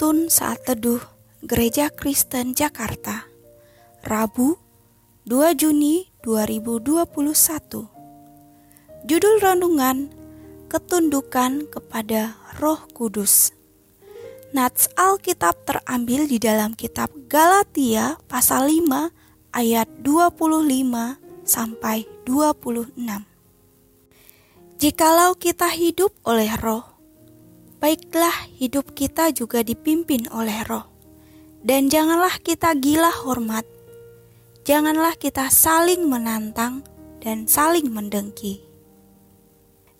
Penuntun Saat Teduh Gereja Kristen Jakarta. Rabu 2 Juni 2021 Judul Renungan Ketundukan kepada Roh Kudus. Nats Alkitab terambil di dalam kitab Galatia pasal 5 ayat 25 sampai 26 Jikalau kita hidup oleh roh baiklah hidup kita juga dipimpin oleh roh. Dan janganlah kita gila hormat, janganlah kita saling menantang dan saling mendengki.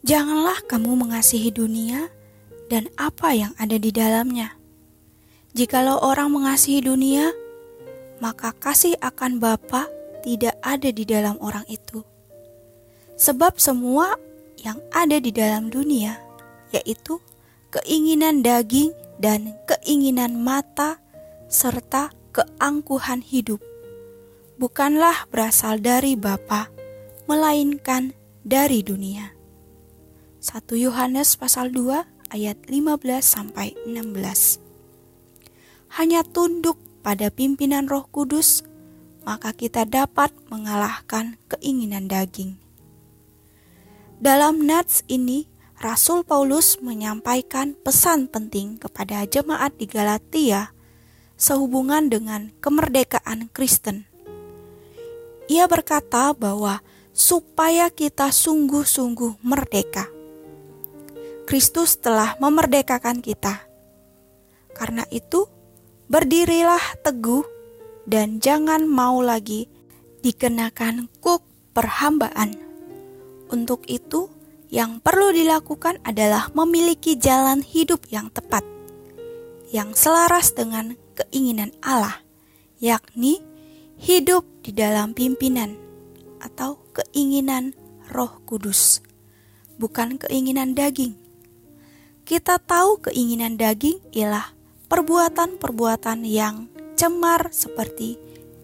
Janganlah kamu mengasihi dunia dan apa yang ada di dalamnya. Jikalau orang mengasihi dunia, maka kasih akan Bapa tidak ada di dalam orang itu. Sebab semua yang ada di dalam dunia, yaitu keinginan daging dan keinginan mata, serta keangkuhan hidup, bukanlah berasal dari Bapa, melainkan dari dunia. 1 Yohanes pasal 2 ayat 15 sampai 16. Hanya tunduk pada pimpinan Roh Kudus, maka kita dapat mengalahkan keinginan daging. Dalam nats ini Rasul Paulus menyampaikan pesan penting kepada jemaat di Galatia sehubungan dengan kemerdekaan Kristen. Ia berkata bahwa supaya kita sungguh-sungguh merdeka, Kristus telah memerdekakan kita. Karena itu, berdirilah teguh dan jangan mau lagi dikenakan kuk perhambaan. Untuk itu, yang perlu dilakukan adalah memiliki jalan hidup yang tepat, yang selaras dengan keinginan Allah, yakni hidup di dalam pimpinan atau keinginan Roh Kudus, bukan keinginan daging. Kita tahu keinginan daging ialah perbuatan-perbuatan yang cemar seperti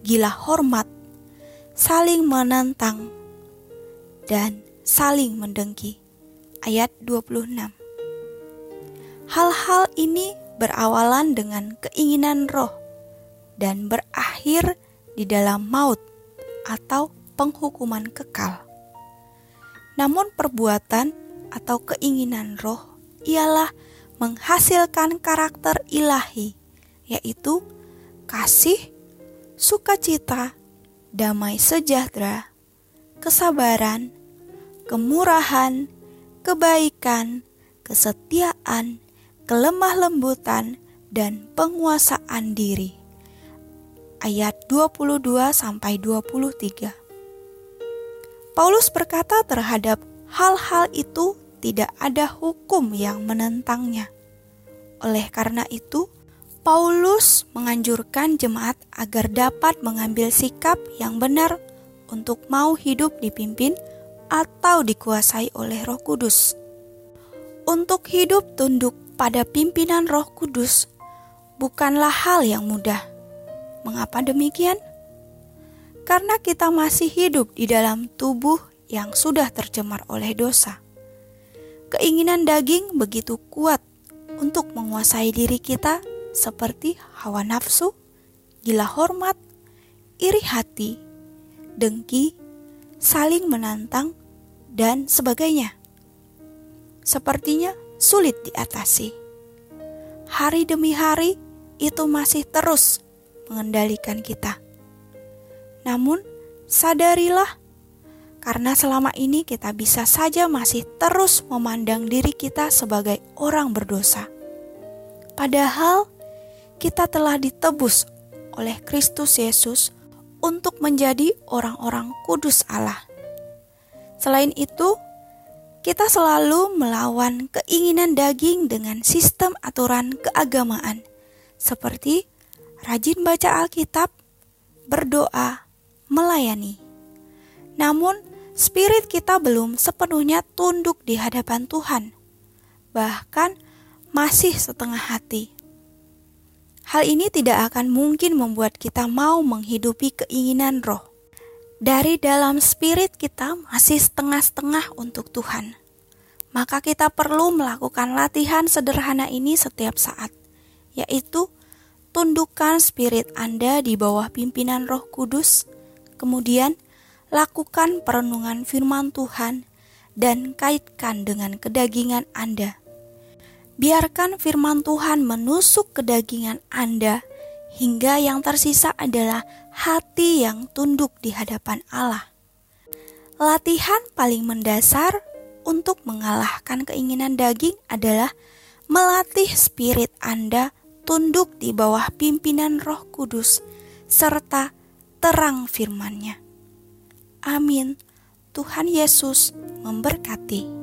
gila hormat, saling menentang, dan saling mendengki. Ayat 26. Hal-hal ini berawalan dengan keinginan roh dan berakhir di dalam maut atau penghukuman kekal. Namun perbuatan atau keinginan roh ialah menghasilkan karakter ilahi, yaitu kasih, sukacita, damai sejahtera, kesabaran, kemurahan, kebaikan, kesetiaan, kelemah lembutan, dan penguasaan diri. Ayat 22 sampai 23. Paulus berkata terhadap hal-hal itu tidak ada hukum yang menentangnya. Oleh karena itu, Paulus menganjurkan jemaat agar dapat mengambil sikap yang benar untuk mau hidup dipimpin atau dikuasai oleh Roh Kudus. Untuk hidup tunduk pada pimpinan Roh Kudus bukanlah hal yang mudah. Mengapa demikian? Karena kita masih hidup di dalam tubuh yang sudah tercemar oleh dosa. Keinginan daging begitu kuat untuk menguasai diri kita, seperti hawa nafsu, gila hormat, iri hati, dengki, saling menantang, dan sebagainya. Sepertinya sulit diatasi. Hari demi hari itu masih terus mengendalikan kita. Namun, sadarilah karena selama ini kita bisa saja masih terus memandang diri kita sebagai orang berdosa. Padahal kita telah ditebus oleh Kristus Yesus untuk menjadi orang-orang kudus Allah. Selain itu, kita selalu melawan keinginan daging dengan sistem aturan keagamaan, seperti rajin baca Alkitab, berdoa, melayani. Namun, spirit kita belum sepenuhnya tunduk di hadapan Tuhan, bahkan masih setengah hati. Hal ini tidak akan mungkin membuat kita mau menghidupi keinginan roh. Dari dalam spirit kita masih setengah-setengah untuk Tuhan. Maka kita perlu melakukan latihan sederhana ini setiap saat, yaitu tundukkan spirit Anda di bawah pimpinan Roh Kudus, kemudian lakukan perenungan firman Tuhan dan kaitkan dengan kedagingan Anda. Biarkan firman Tuhan menusuk kedagingan Anda hingga yang tersisa adalah hati yang tunduk di hadapan Allah. Latihan paling mendasar untuk mengalahkan keinginan daging adalah melatih spirit Anda tunduk di bawah pimpinan Roh Kudus serta terang firman-Nya. Amin. Tuhan Yesus memberkati.